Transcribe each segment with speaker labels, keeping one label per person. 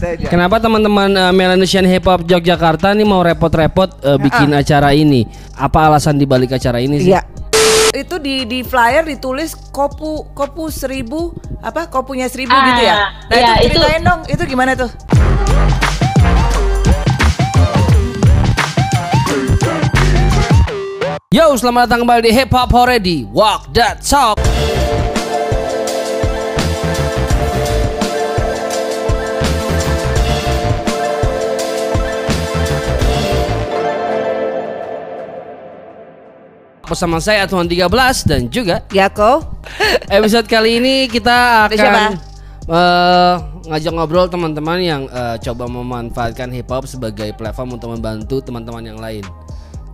Speaker 1: Itu.
Speaker 2: Kenapa teman-teman uh, Melanesian Hip Hop Yogyakarta nih mau repot-repot uh, bikin acara ini? Apa alasan dibalik acara ini sih?
Speaker 1: Iya. Itu di di flyer ditulis kopu kopu seribu apa kopunya seribu
Speaker 3: Ah,
Speaker 1: gitu ya. Nah
Speaker 3: iya,
Speaker 1: itu
Speaker 3: itu-
Speaker 1: ceritain dong itu gimana tuh?
Speaker 2: Yo, selamat datang kembali di Hip Hop Already. Walk that talk. Bersama saya Tuhan 13 dan juga
Speaker 1: Yako.
Speaker 2: episode kali ini kita
Speaker 1: siapa?
Speaker 2: akan eh, ngajak ngobrol teman-teman yang eh, coba memanfaatkan hip hop sebagai platform untuk membantu teman-teman yang lain.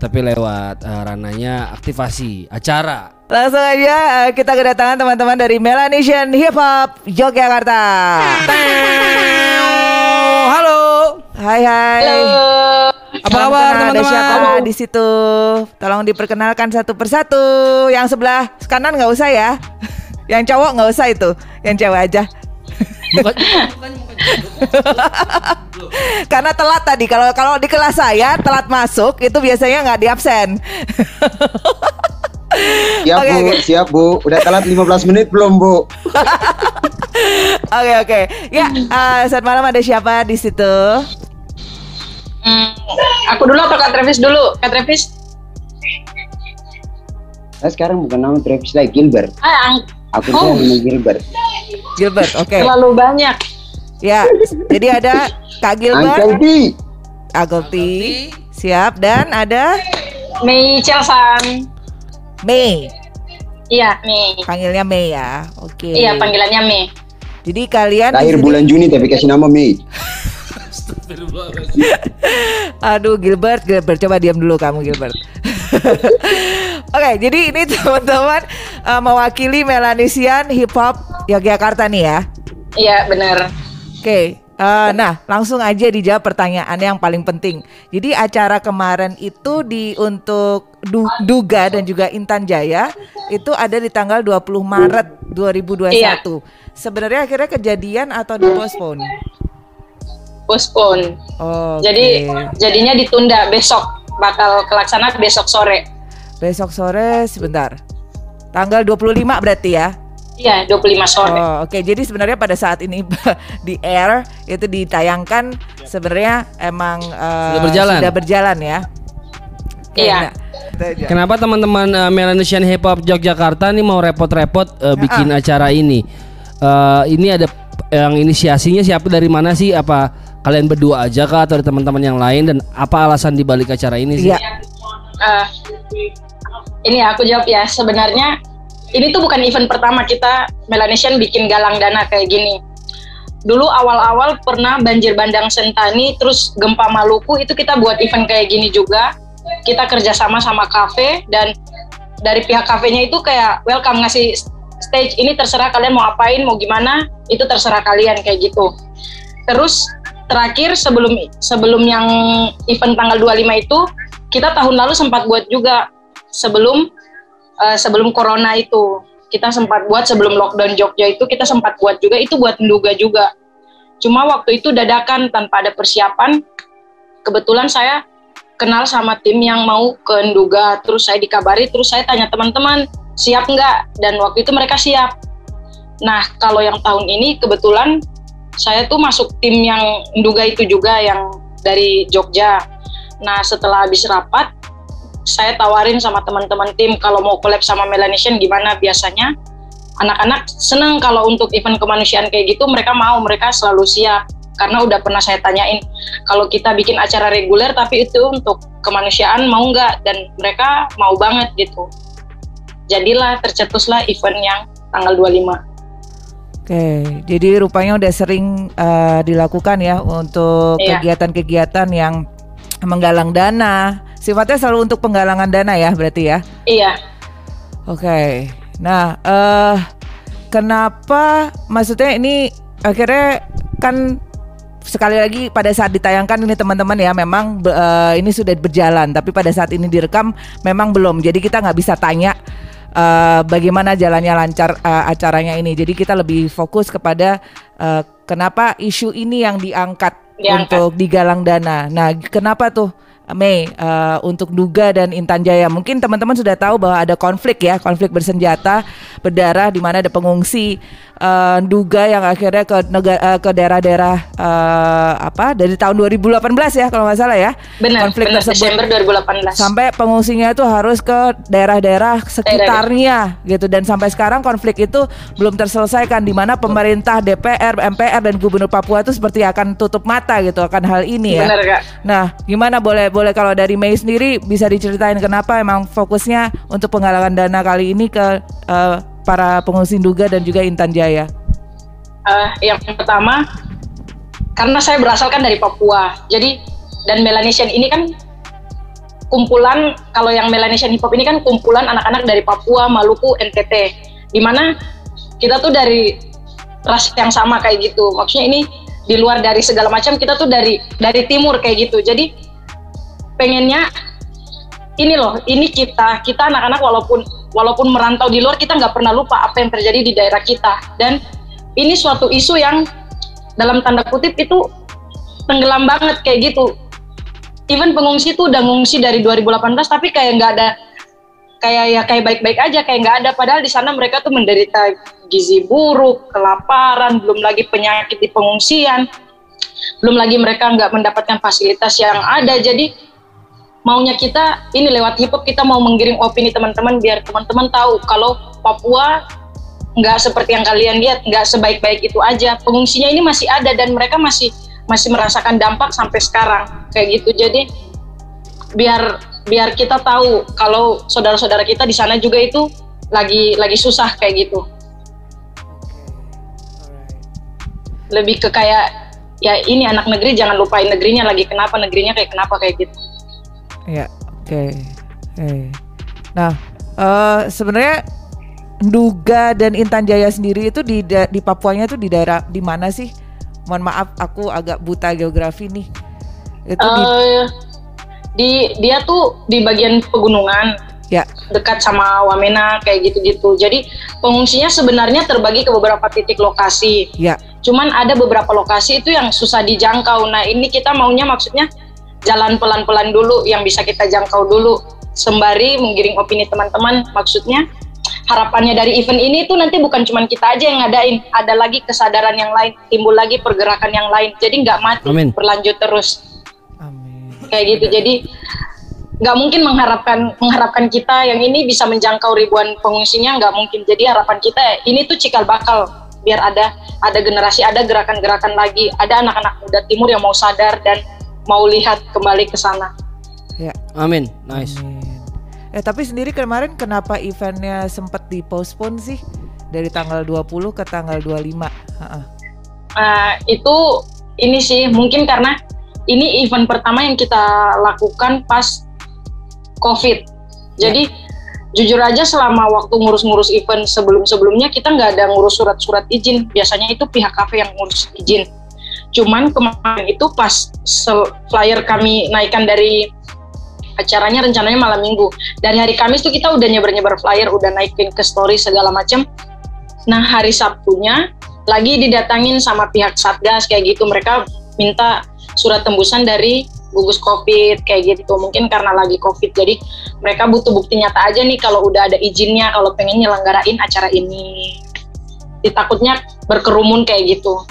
Speaker 2: Tapi lewat eh, ranahnya aktivasi acara.
Speaker 1: Langsung aja kita kedatangan teman-teman dari Melanesian Hip Hop Yogyakarta.
Speaker 2: Halo.
Speaker 1: Hai hai.
Speaker 3: Halo.
Speaker 2: Apa kabar teman-teman?
Speaker 1: Ada siapa di situ? Tolong diperkenalkan satu persatu. Yang sebelah kanan nggak usah ya. Yang cowok nggak usah itu. Yang cewek aja.
Speaker 2: Bukan, bukan, bukan.
Speaker 1: Karena telat tadi. Kalau kalau di kelas saya telat masuk itu biasanya nggak di absen.
Speaker 4: Siap
Speaker 1: Oke,
Speaker 4: bu,
Speaker 1: oke.
Speaker 4: siap bu. Udah telat 15 menit belum bu?
Speaker 1: Oke oke. Ya, eh, saat malam ada siapa di situ?
Speaker 3: Hmm, aku dulu atau Kak Travis dulu? Kak Travis?
Speaker 4: Saya sekarang bukan nama Travis lagi, Gilbert.
Speaker 3: Ah,
Speaker 4: Aku
Speaker 3: Oh.
Speaker 4: tuh nama Gilbert.
Speaker 1: Gilbert. Oke.
Speaker 3: terlalu banyak.
Speaker 1: Ya. Jadi ada Kak
Speaker 4: Uncle
Speaker 1: Gilbert,
Speaker 4: D.
Speaker 1: Agol T. Siap dan ada
Speaker 3: Mei Chelsan.
Speaker 1: Mei.
Speaker 3: Iya, Mei.
Speaker 1: Panggilnya Mei ya. Oke.
Speaker 3: Iya, panggilannya Mei.
Speaker 1: Jadi kalian di
Speaker 4: Lahir bulan Juni tapi kasih nama Mei.
Speaker 1: Aduh Gilbert, Gilbert coba diam dulu kamu Gilbert. Oke, jadi ini teman-teman eh, mewakili Melanesian Hip Hop Yogyakarta nih ya.
Speaker 3: Iya, benar.
Speaker 1: Oke, eh, nah langsung aja dijawab pertanyaan yang paling penting. Jadi acara kemarin itu di untuk Du- Duga dan juga Intan Jaya itu ada di tanggal 20 Maret 2021.
Speaker 3: Iya.
Speaker 1: Sebenarnya akhirnya kejadian atau dipospon?
Speaker 3: Postpone.
Speaker 1: Oh,
Speaker 3: Jadi jadinya ditunda besok. Bakal kelaksana besok sore.
Speaker 1: besok sore sebentar. Tanggal 25 berarti ya?
Speaker 3: Iya, 25 sore.
Speaker 1: Oh, oke. Jadi sebenarnya pada saat ini di air itu ditayangkan sebenarnya emang eh,
Speaker 2: Sudah berjalan.
Speaker 1: Sudah berjalan ya. Oke,
Speaker 3: Iya.
Speaker 1: nah.
Speaker 2: Kenapa teman-teman uh, Melanesian Hip Hop Yogyakarta nih mau repot-repot uh, bikin acara ini? Uh, ini ada yang inisiasinya siapa dari mana sih? Apa kalian berdua aja kah atau teman-teman yang lain dan apa alasan dibalik acara ini sih?
Speaker 1: Iya.
Speaker 3: Eh, ini aku jawab ya. Sebenarnya ini tuh bukan event pertama kita Melanesian bikin galang dana kayak gini. Dulu awal-awal pernah banjir bandang Sentani, terus gempa Maluku itu kita buat event kayak gini juga. Kita kerjasama sama kafe dan dari pihak kafenya itu kayak welcome ngasih stage ini terserah kalian mau apain mau gimana itu terserah kalian kayak gitu. Terus terakhir sebelum sebelum yang event tanggal 25 itu kita tahun lalu sempat buat juga sebelum eh, sebelum corona itu. Kita sempat buat sebelum lockdown Jogja itu kita sempat buat juga itu buat menduga juga. Cuma waktu itu dadakan tanpa ada persiapan. Kebetulan saya kenal sama tim yang mau ke Nduga terus saya dikabari terus saya tanya teman-teman siap nggak? Dan waktu itu mereka siap. Nah kalau yang tahun ini kebetulan saya tuh masuk tim yang Nduga itu juga yang dari Jogja Nah setelah habis rapat, saya tawarin sama teman-teman tim kalau mau collab sama Melanesian gimana biasanya. Anak-anak seneng kalau untuk event kemanusiaan kayak gitu mereka mau, mereka selalu siap. Karena udah pernah saya tanyain, kalau kita bikin acara reguler tapi itu untuk kemanusiaan mau nggak? Dan mereka mau banget gitu. Jadilah tercetuslah event yang tanggal 25.
Speaker 1: Oke, jadi rupanya udah sering eh, dilakukan ya untuk
Speaker 3: Iya.
Speaker 1: kegiatan-kegiatan yang menggalang dana. Sifatnya selalu untuk penggalangan dana ya, berarti ya.
Speaker 3: Iya,
Speaker 1: Oke. Nah, eh kenapa maksudnya ini akhirnya kan sekali lagi pada saat ditayangkan ini teman-teman ya memang eh, ini sudah berjalan tapi pada saat ini direkam memang belum. Jadi kita nggak bisa tanya eh, bagaimana jalannya lancar eh, acaranya ini. Jadi kita lebih fokus kepada eh, Kenapa isu ini yang diangkat,
Speaker 3: Diangkat.
Speaker 1: untuk digalang dana? Nah, kenapa tuh Mei eh, untuk Duga dan Intan Jaya? Mungkin teman-teman sudah tahu bahwa ada konflik ya, konflik bersenjata berdarah di mana ada pengungsi eh, Duga yang akhirnya ke negara ke daerah-daerah eh, apa dari tahun 2018 ya kalau nggak salah ya.
Speaker 3: Benar,
Speaker 1: konflik
Speaker 3: benar
Speaker 1: tersebut
Speaker 3: Desember 2018.
Speaker 1: sampai pengungsinya itu harus ke daerah-daerah sekitarnya gitu dan sampai sekarang konflik itu belum terselesaikan di mana pemerintah DPR, MPR dan Gubernur Papua itu seperti akan tutup mata gitu akan hal ini ya.
Speaker 3: Benar kak.
Speaker 1: Nah, gimana boleh boleh kalau dari Mei sendiri bisa diceritain kenapa emang fokusnya untuk penggalangan dana kali ini ke eh, para pengungsi Duga dan juga Intan Jaya.
Speaker 3: Eh, yang pertama karena saya berasal kan dari Papua, jadi dan Melanesian ini kan kumpulan kalau yang Melanesian Hip Hop ini kan kumpulan anak-anak dari Papua, Maluku, NTT, di mana kita tuh dari ras yang sama kayak gitu. Maksudnya ini di luar dari segala macam kita tuh dari dari timur kayak gitu. Jadi pengennya ini loh, ini kita kita anak-anak walaupun walaupun merantau di luar kita nggak pernah lupa apa yang terjadi di daerah kita. Dan ini suatu isu yang dalam tanda kutip itu tenggelam banget kayak gitu. Even pengungsi tuh udah ngungsi dari 2018 tapi kayak nggak ada kayak ya kayak baik-baik aja kayak nggak ada. Padahal di sana mereka tuh menderita gizi buruk, kelaparan, belum lagi penyakit di pengungsian, belum lagi mereka nggak mendapatkan fasilitas yang ada. Jadi maunya kita ini lewat hip hop kita mau menggiring opini teman-teman biar teman-teman tahu kalau Papua nggak seperti yang kalian lihat nggak sebaik-baik itu aja. Pengungsinya ini masih ada dan mereka masih masih merasakan dampak sampai sekarang. Kayak gitu. Jadi biar biar kita tahu kalau saudara-saudara kita di sana juga itu lagi lagi susah kayak gitu. Lebih ke kayak ya ini anak negeri jangan lupain negerinya lagi. Kenapa negerinya kayak kenapa kayak gitu
Speaker 1: Ya, oke. Oke. Nah, eh sebenarnya Duga dan Intan Jaya sendiri itu di di Papuanya itu di daerah di mana sih? Mohon maaf, aku agak buta geografi nih. Itu di
Speaker 3: Eh, di dia tuh di bagian pegunungan
Speaker 1: ya,
Speaker 3: dekat sama Wamena kayak gitu-gitu. Jadi pengungsinya sebenarnya terbagi ke beberapa titik lokasi.
Speaker 1: ya.
Speaker 3: Cuman ada beberapa lokasi itu yang susah dijangkau. Nah ini kita maunya maksudnya jalan pelan-pelan dulu yang bisa kita jangkau dulu. Sembari menggiring opini teman-teman. Maksudnya harapannya dari event ini tuh nanti bukan cuman kita aja yang ngadain. Ada lagi kesadaran yang lain, timbul lagi pergerakan yang lain. Jadi nggak mati,
Speaker 2: Amin.
Speaker 3: berlanjut terus
Speaker 1: Amin.
Speaker 3: kayak gitu jadi nggak mungkin mengharapkan mengharapkan kita yang ini bisa menjangkau ribuan pengungsinya nggak mungkin jadi harapan kita ini tuh cikal bakal biar ada ada generasi ada gerakan-gerakan lagi ada anak-anak muda timur yang mau sadar dan mau lihat kembali ke sana
Speaker 1: Ya.
Speaker 2: Amin. Nice.
Speaker 1: Amin. Eh tapi sendiri kemarin kenapa eventnya sempat dipostpone sih dari tanggal 20 ke tanggal 25? Ha-ha.
Speaker 3: Nah, itu ini sih mungkin karena ini event pertama yang kita lakukan pas COVID. Jadi jujur aja selama waktu ngurus-ngurus event sebelum-sebelumnya kita nggak ada ngurus surat-surat izin. Biasanya itu pihak kafe yang ngurus izin. Cuman kemarin itu pas flyer kami naikkan dari acaranya rencananya malam minggu. Dari hari Kamis tuh kita udah nyebar-nyebar flyer, udah naikin ke story segala macem. Nah hari Sabtunya lagi didatangin sama pihak Satgas kayak gitu. Mereka minta surat tembusan dari gugus COVID kayak gitu. Mungkin karena lagi COVID. Jadi mereka butuh bukti nyata aja nih kalau udah ada izinnya, kalau pengen nyelenggarain acara ini. Ditakutnya berkerumun kayak gitu.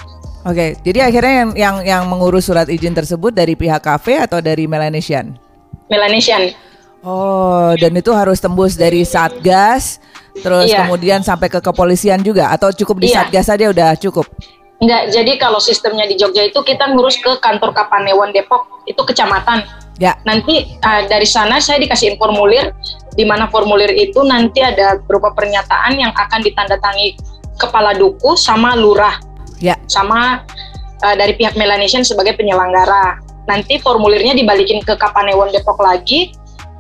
Speaker 1: Oke, jadi akhirnya yang yang yang mengurus surat izin tersebut dari pihak kafe atau dari Melanesian?
Speaker 3: Melanesian.
Speaker 1: Oh, dan itu harus tembus dari Satgas, terus
Speaker 3: Iya.
Speaker 1: kemudian sampai ke kepolisian juga atau cukup di
Speaker 3: Iya.
Speaker 1: Satgas saja udah cukup?
Speaker 3: Enggak, jadi kalau sistemnya di Jogja itu kita ngurus ke kantor Kapanewon Depok, itu kecamatan.
Speaker 1: Ya.
Speaker 3: Nanti uh, dari sana saya dikasihin formulir, di mana formulir itu nanti ada berupa pernyataan yang akan ditandatangani kepala duku sama lurah,
Speaker 1: Ya.
Speaker 3: sama uh, dari pihak Melanesian sebagai penyelenggara. Nanti formulirnya dibalikin ke Kapanewon Depok lagi,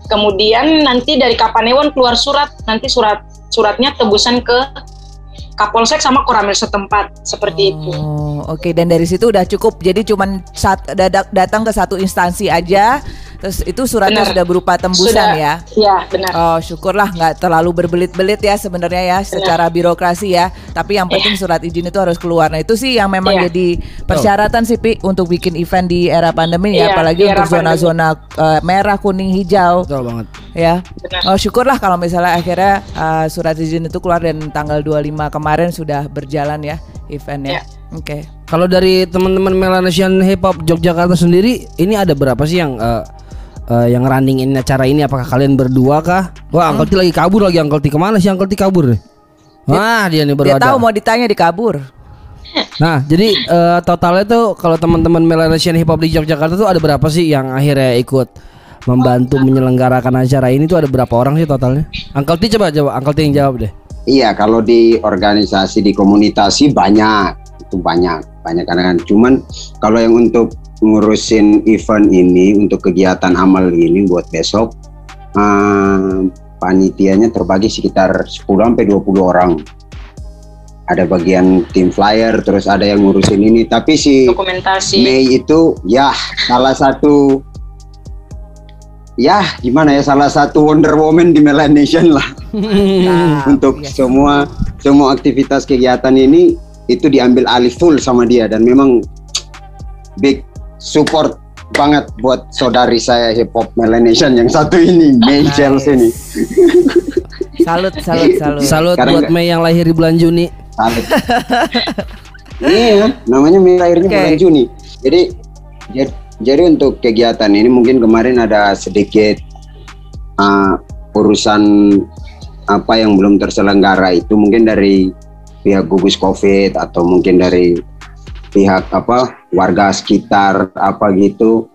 Speaker 3: kemudian nanti dari Kapanewon keluar surat, nanti surat suratnya tebusan ke Kapolsek sama Koramil setempat seperti itu.
Speaker 1: Oh, oke dan dari situ udah cukup. Jadi cuman dada- datang ke satu instansi aja Terus itu suratnya
Speaker 3: Benar.
Speaker 1: sudah berupa tembusan
Speaker 3: Sudah-
Speaker 1: ya.
Speaker 3: Iya, benar.
Speaker 1: Oh syukurlah nggak terlalu berbelit-belit ya sebenarnya ya secara birokrasi ya. Tapi yang penting surat izin itu harus keluar. Nah itu sih yang memang
Speaker 3: Iya.
Speaker 1: jadi persyaratan sih Pi untuk bikin event di era pandemi ya.
Speaker 3: Iya,
Speaker 1: Apalagi untuk zona-zona eh, merah, kuning, hijau
Speaker 2: Betul banget.
Speaker 1: ya.
Speaker 3: Benar.
Speaker 1: Oh syukurlah kalau misalnya akhirnya eh, surat izin itu keluar dan tanggal 25 kemarin sudah berjalan ya eventnya.
Speaker 3: Iya.
Speaker 1: Oke.
Speaker 2: Kalau dari teman-teman Melanesian Hip Hop Yogyakarta sendiri, ini ada berapa sih yang eh, eh, yang runningin acara ini? Apakah kalian berdua kah? Wah, Uncle T lagi kabur lagi. Uncle T ke mana sih Uncle T kabur nih? Wah, dia nih baru
Speaker 1: Dia
Speaker 2: ada.
Speaker 1: tahu mau ditanya dikabur.
Speaker 2: Nah, jadi eh, totalnya tuh kalau teman-teman Melanesian Hip Hop di Yogyakarta tuh ada berapa sih yang akhirnya ikut membantu menyelenggarakan acara ini tuh ada berapa orang sih totalnya? Uncle T coba coba Uncle T yang jawab deh.
Speaker 4: Iya, kalau di organisasi di komunitas sih banyak, itu banyak, banyak kan. Cuman kalau yang untuk ngurusin event ini, untuk kegiatan amal ini buat besok, eh, panitianya terbagi sekitar 10 sampai 20 orang. Ada bagian tim flyer, terus ada yang ngurusin ini. Tapi si
Speaker 3: Dokumentasi.
Speaker 4: Mei itu ya salah satu ya gimana ya salah satu Wonder Woman di Melanesian lah
Speaker 1: Nah,
Speaker 4: untuk
Speaker 1: iya.
Speaker 4: semua semua aktivitas kegiatan ini itu diambil alih full sama dia dan memang big support banget buat saudari saya hip hop Melanesian yang satu ini May
Speaker 1: Nice.
Speaker 4: Chels ini
Speaker 1: Salut, salut, salut.
Speaker 2: Salut
Speaker 4: Sekarang
Speaker 2: buat Mei yang lahir di bulan Juni.
Speaker 4: Salut. iya namanya Mei lahirnya
Speaker 1: Oke.
Speaker 4: bulan Juni jadi jadi, jadi untuk kegiatan ini mungkin kemarin ada sedikit uh, urusan apa yang belum terselenggara itu mungkin dari pihak gugus covid atau mungkin dari pihak apa warga sekitar apa gitu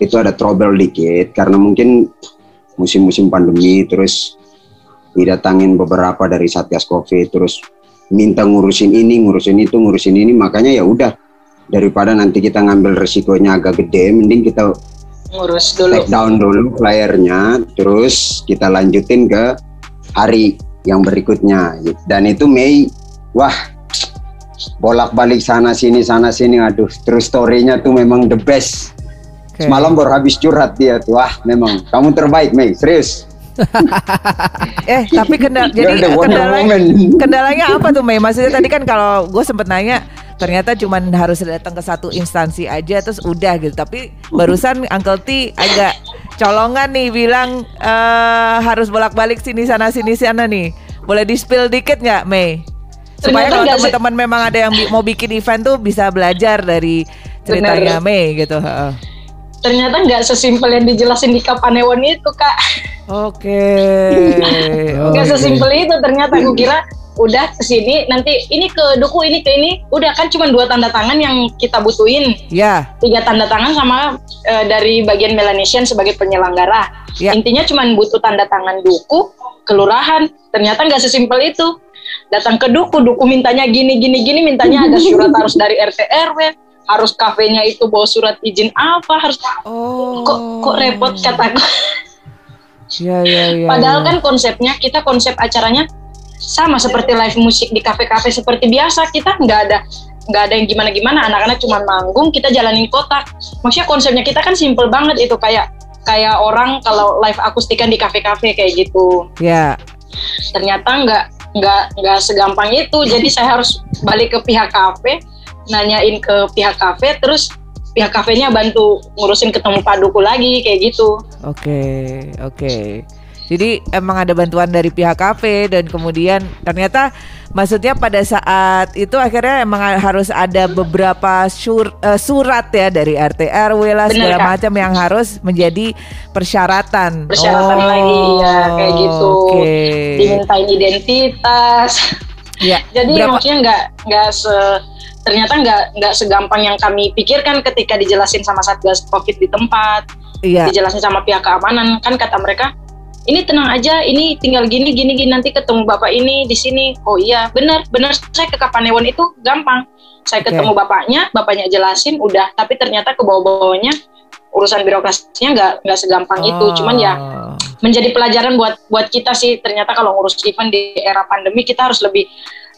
Speaker 4: itu ada trouble dikit karena mungkin musim-musim pandemi terus didatangin beberapa dari satgas covid terus minta ngurusin ini ngurusin itu ngurusin ini makanya ya udah daripada nanti kita ngambil resikonya agak gede mending kita
Speaker 3: Ngurus dulu.
Speaker 4: take down dulu flyernya terus kita lanjutin ke hari yang berikutnya dan itu Mei wah bolak-balik sana sini sana sini aduh terus storynya tuh memang the best
Speaker 1: Oke.
Speaker 4: semalam baru habis curhat dia tuh wah memang kamu terbaik Mei serius
Speaker 1: Eh tapi kendala jadi
Speaker 4: Wonder
Speaker 1: kendalanya, apa tuh Mei? Maksudnya tadi kan kalau gue sempet nanya ternyata cuman harus datang ke satu instansi aja terus udah gitu. Tapi barusan Uncle T agak colongan nih bilang eh, harus bolak-balik sini sana sini sana nih. Boleh di spill dikit nggak Mei? Supaya
Speaker 3: Ternyata
Speaker 1: kalau teman-teman memang ada yang mau bikin event tuh bisa belajar dari ceritanya Mei gitu.
Speaker 3: Ternyata nggak sesimpel yang dijelasin di Kapanewon itu, Kak.
Speaker 1: Oke.
Speaker 3: Nggak
Speaker 1: oke.
Speaker 3: sesimpel itu ternyata aku kira udah ke sini nanti ini ke duku ini ke ini udah kan cuma dua tanda tangan yang kita butuhin
Speaker 1: Ya,
Speaker 3: tiga tanda tangan sama eh, dari bagian Melanesian sebagai penyelenggara
Speaker 1: Ya.
Speaker 3: intinya cuma butuh tanda tangan duku kelurahan ternyata nggak sesimpel itu datang ke duku duku mintanya gini gini gini mintanya ada surat harus dari RT RW harus kafenya itu bawa surat izin apa harus
Speaker 1: Oh.
Speaker 3: kok kok repot kataku
Speaker 1: Ya, ya, ya.
Speaker 3: Padahal
Speaker 1: ya.
Speaker 3: kan konsepnya kita konsep acaranya sama seperti live musik di kafe-kafe seperti biasa kita nggak ada nggak ada yang gimana-gimana anak-anak cuma manggung kita jalanin kotak maksudnya konsepnya kita kan simple banget itu kayak kayak orang kalau live akustikan di kafe-kafe kayak gitu
Speaker 1: Ya.
Speaker 3: ternyata nggak nggak nggak segampang itu jadi saya harus balik ke pihak kafe nanyain ke pihak kafe terus pihak kafenya bantu ngurusin ketemu paduku lagi kayak gitu
Speaker 1: Oke, oke. Jadi emang ada bantuan dari pihak kafe dan kemudian ternyata maksudnya pada saat itu akhirnya emang harus ada beberapa sur- eh, surat ya dari RT RW lah
Speaker 3: Bener,
Speaker 1: segala macam yang harus menjadi persyaratan.
Speaker 3: Persyaratan lagi, ya, kayak gitu.
Speaker 1: Oh, Oke.
Speaker 3: dimintain identitas
Speaker 1: Ya.
Speaker 3: Jadi
Speaker 1: Berapa-
Speaker 3: maksudnya nggak nggak se ternyata nggak nggak segampang yang kami pikirkan ketika dijelasin sama satgas covid di tempat,
Speaker 1: Iya.
Speaker 3: dijelasin sama pihak keamanan kan kata mereka ini tenang aja, ini tinggal gini gini gini nanti ketemu bapak ini di sini. Oh iya benar benar saya ke Kapanewon itu gampang. Saya ketemu bapaknya, bapaknya jelasin udah, tapi ternyata ke bawah-bawahnya urusan birokrasinya nggak nggak segampang itu. Cuman ya menjadi pelajaran buat buat kita sih ternyata kalau ngurus event di era pandemi kita harus lebih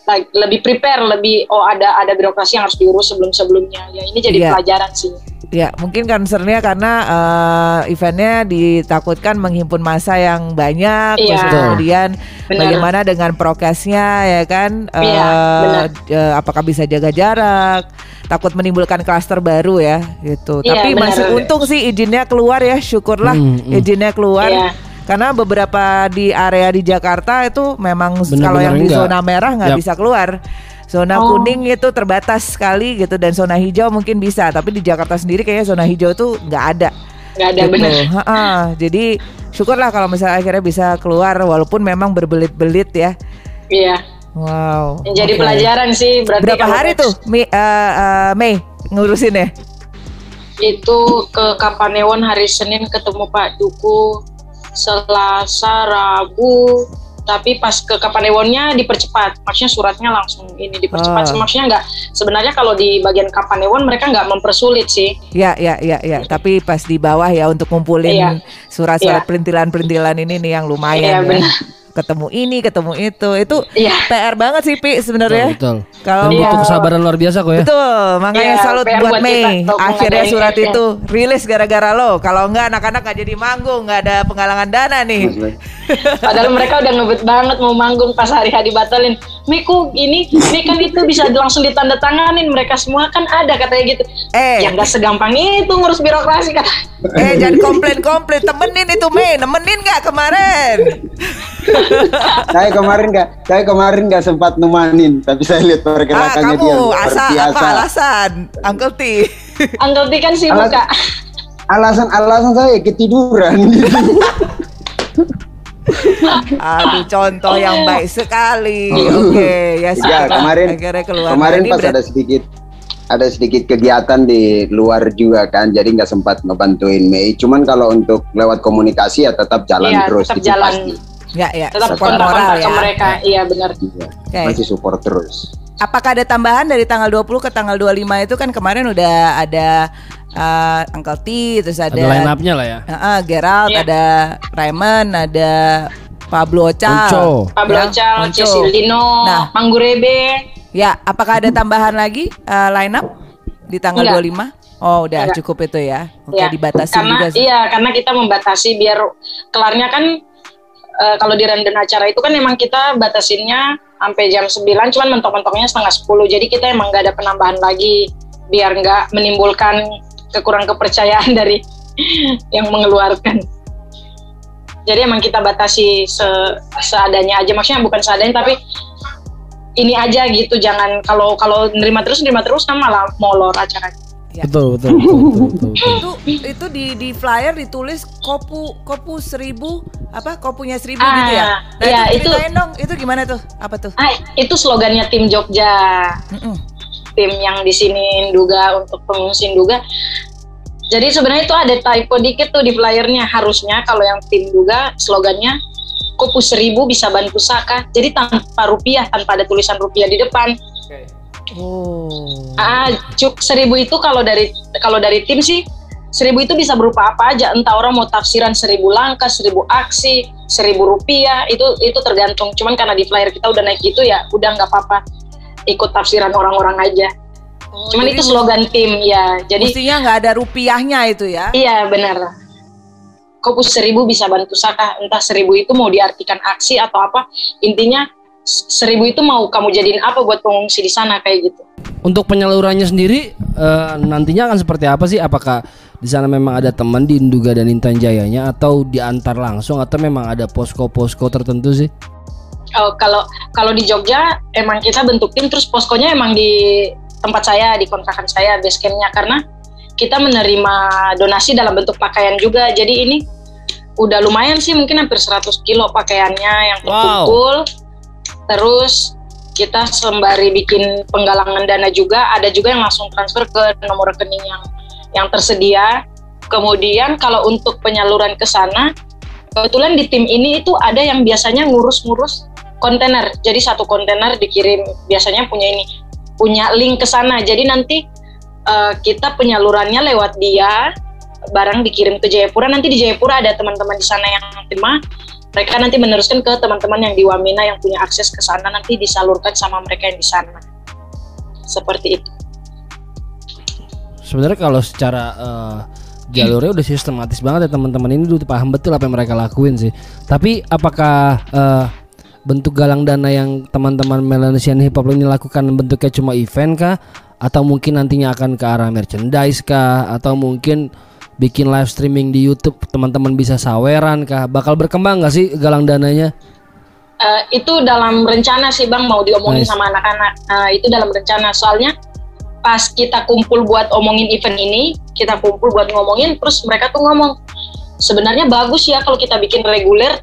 Speaker 3: like, lebih prepare lebih oh ada ada birokrasi yang harus diurus sebelum sebelumnya ya ini jadi
Speaker 1: Iya.
Speaker 3: pelajaran sih
Speaker 1: Ya, mungkin concernnya karena eh, eventnya ditakutkan menghimpun masa yang banyak,
Speaker 3: Iya.
Speaker 1: terus kemudian
Speaker 3: Benar.
Speaker 1: bagaimana dengan prokesnya, ya kan?
Speaker 3: Iya, benar.
Speaker 1: eh, apakah bisa jaga jarak? Takut menimbulkan klaster baru ya, gitu.
Speaker 3: Iya,
Speaker 1: Tapi
Speaker 3: benar.
Speaker 1: masih untung sih izinnya keluar ya, syukurlah
Speaker 2: Hmm, hmm.
Speaker 1: izinnya keluar.
Speaker 3: Iya.
Speaker 1: Karena beberapa di area di Jakarta itu memang kalau yang di
Speaker 2: enggak.
Speaker 1: zona merah nggak bisa keluar. Zona
Speaker 3: Oh.
Speaker 1: kuning itu terbatas sekali gitu dan zona hijau mungkin bisa, tapi di Jakarta sendiri kayaknya zona hijau tuh nggak ada.
Speaker 3: nggak ada
Speaker 1: gitu.
Speaker 3: benar.
Speaker 1: Jadi syukurlah kalau misalnya akhirnya bisa keluar walaupun memang berbelit-belit ya.
Speaker 3: iya
Speaker 1: Wow.
Speaker 3: jadi
Speaker 1: oke.
Speaker 3: pelajaran sih berarti
Speaker 1: Berapa
Speaker 3: kalau
Speaker 1: hari tuh eh, eh, Mei ngurusin ya?
Speaker 3: itu ke Kapanewon hari Senin ketemu Pak Duku Selasa Rabu tapi pas ke Kapanewonnya dipercepat maksudnya suratnya langsung ini dipercepat
Speaker 1: Ah.
Speaker 3: maksudnya nggak sebenarnya kalau di bagian Kapanewon mereka nggak mempersulit sih
Speaker 1: Ya, ya, ya, ya. Tapi pas di bawah ya untuk ngumpulin
Speaker 3: Iya.
Speaker 1: surat-surat
Speaker 3: Iya.
Speaker 1: perintilan-perintilan ini nih yang
Speaker 3: Iya,
Speaker 1: lumayan ya.
Speaker 3: benar.
Speaker 1: Ketemu ini, ketemu itu. Itu
Speaker 3: iya
Speaker 1: PR banget sih Pi sebenarnya.
Speaker 2: Betul.
Speaker 1: Kalau
Speaker 2: Dan
Speaker 3: Iya.
Speaker 2: butuh kesabaran luar biasa kok ya.
Speaker 1: Betul, makanya
Speaker 3: Iya,
Speaker 1: salut
Speaker 3: PR
Speaker 1: buat
Speaker 3: buat
Speaker 1: Mei. Akhirnya surat
Speaker 3: event.
Speaker 1: itu rilis gara-gara lo. Kalau enggak anak-anak nggak jadi manggung, nggak ada penggalangan dana nih.
Speaker 3: Padahal mereka udah ngebet banget mau manggung pas hari hari batalin. Miku ini, ini kan itu bisa langsung ditandatanganin. Mereka semua kan ada katanya gitu.
Speaker 1: Eh,
Speaker 3: Ya nggak segampang itu ngurus birokrasi kan.
Speaker 1: eh jangan komplain-komplain. Temenin itu Mei, nemenin nggak kemarin?
Speaker 4: Saya kemarin nggak saya kemarin nggak sempat nemanin tapi saya lihat
Speaker 1: Ah,
Speaker 4: pergerakannya
Speaker 1: kamu
Speaker 4: dia biasa.
Speaker 1: apa alasan, Uncle T?
Speaker 3: Uncle T kan sibuk
Speaker 4: Alas-
Speaker 3: kak.
Speaker 4: alasan alasan saya ketiduran gitu.
Speaker 1: Aduh, contoh yang baik sekali. Oke, ya
Speaker 4: Ya
Speaker 1: syukurlah
Speaker 4: kemarin
Speaker 1: akhirnya keluar.
Speaker 4: kemarin pas
Speaker 1: berat-
Speaker 4: ada sedikit ada sedikit kegiatan di luar juga kan jadi nggak sempat ngebantuin Mei cuman kalau untuk lewat komunikasi ya tetap jalan
Speaker 3: Iya,
Speaker 4: terus
Speaker 3: tetap
Speaker 4: itu
Speaker 3: jalan.
Speaker 4: pasti
Speaker 1: Ya, ya.
Speaker 3: Tetap
Speaker 1: support moral ya.
Speaker 3: ke mereka. Iya benar.
Speaker 4: Iya,
Speaker 1: Oke.
Speaker 4: masih support terus
Speaker 1: Apakah ada tambahan dari tanggal 20 ke tanggal 25 itu kan kemarin udah ada uh, Uncle T, terus ada,
Speaker 2: Ada line up-nya lah ya.
Speaker 1: Uh, uh, Gerald,
Speaker 3: Iya.
Speaker 1: ada Raymond, ada Pablo Ocal.
Speaker 2: Onco.
Speaker 3: Pablo
Speaker 1: Ya, Onco.
Speaker 3: Cecildino,
Speaker 1: Nah.
Speaker 3: Manggurebe.
Speaker 1: Ya, apakah ada tambahan lagi uh, line up di tanggal
Speaker 3: Enggak.
Speaker 1: 25? Oh, udah
Speaker 3: Enggak.
Speaker 1: cukup itu ya. Oke,
Speaker 3: Ya,
Speaker 1: dibatasi
Speaker 3: karena
Speaker 1: juga sih.
Speaker 3: iya karena kita membatasi biar kelarnya kan eh, kalau di random acara itu kan emang kita batasinnya sampai jam 9 cuman mentok-mentoknya setengah 10 jadi kita emang nggak ada penambahan lagi biar nggak menimbulkan kekurang kepercayaan dari yang mengeluarkan. Jadi emang kita batasi se- seadanya aja. Maksudnya bukan seadanya tapi ini aja gitu. Jangan kalau kalau nerima terus nerima terus kan malah molor acaranya
Speaker 1: Ya.
Speaker 2: Betul, betul, betul, betul, betul, betul.
Speaker 1: Itu itu di di flyer ditulis kopu kopu seribu apa kopunya seribu
Speaker 3: Ah,
Speaker 1: gitu ya. Nah,
Speaker 3: iya,
Speaker 1: itu
Speaker 3: itu-
Speaker 1: ceritain dong, itu gimana tuh? Apa tuh?
Speaker 3: ah itu slogannya tim Jogja
Speaker 1: Mm-mm.
Speaker 3: tim yang di sini Induga untuk pengungsi Induga. Jadi sebenarnya itu ada typo dikit tuh di flyernya. Harusnya kalau yang tim Duga slogannya Kopu seribu bisa bantu Saka. Jadi tanpa rupiah, tanpa ada tulisan rupiah di depan.
Speaker 1: Oh.
Speaker 3: Ah, cuk seribu itu kalau dari kalau dari tim sih seribu itu bisa berupa apa aja. Entah orang mau tafsiran seribu langkah, seribu aksi, seribu rupiah itu itu tergantung. Cuman karena di flyer kita udah naik gitu ya, udah nggak apa-apa ikut tafsiran orang-orang aja.
Speaker 1: Oh,
Speaker 3: Cuman itu slogan tim ya. Jadi
Speaker 1: Mestinya nggak ada rupiahnya itu ya?
Speaker 3: Iya benar. Kopus seribu bisa bantu Saka. Entah seribu itu mau diartikan aksi atau apa. Intinya seribu itu mau kamu jadiin apa buat pengungsi di sana kayak gitu.
Speaker 2: Untuk penyalurannya sendiri eh, nantinya akan seperti apa sih? Apakah di sana memang ada teman di Induga dan Intan Jayanya atau diantar langsung atau memang ada posko-posko tertentu sih?
Speaker 3: Oh, kalau kalau di Jogja emang kita bentuk tim terus poskonya emang di tempat saya di kontrakan saya base campnya karena kita menerima donasi dalam bentuk pakaian juga. Jadi ini udah lumayan sih mungkin hampir 100 kilo pakaiannya yang terkumpul. Terus kita sembari bikin penggalangan dana juga, ada juga yang langsung transfer ke nomor rekening yang yang tersedia. Kemudian kalau untuk penyaluran ke sana, kebetulan di tim ini itu ada yang biasanya ngurus-ngurus kontainer. Jadi satu kontainer dikirim biasanya punya ini punya link ke sana. Jadi nanti eh, kita penyalurannya lewat dia, barang dikirim ke Jayapura. Nanti di Jayapura ada teman-teman di sana yang terima. Mereka nanti meneruskan ke teman-teman yang di Wamena yang punya akses ke sana nanti disalurkan sama mereka yang di sana. Seperti itu.
Speaker 2: Sebenarnya kalau secara eh, jalurnya udah sistematis banget ya teman-teman ini udah paham betul apa yang mereka lakuin sih. Tapi apakah eh, bentuk galang dana yang teman-teman Melanesian Hip Hop ini lakukan bentuknya cuma event kah? Atau mungkin nantinya akan ke arah merchandise kah? Atau mungkin bikin live streaming di YouTube teman-teman bisa saweran kah? Bakal berkembang nggak sih galang dananya?
Speaker 3: Eh, itu dalam rencana sih bang mau diomongin
Speaker 2: Nice.
Speaker 3: sama anak-anak. Nah, itu dalam rencana soalnya pas kita kumpul buat omongin event ini, kita kumpul buat ngomongin, terus mereka tuh ngomong sebenarnya bagus ya kalau kita bikin reguler,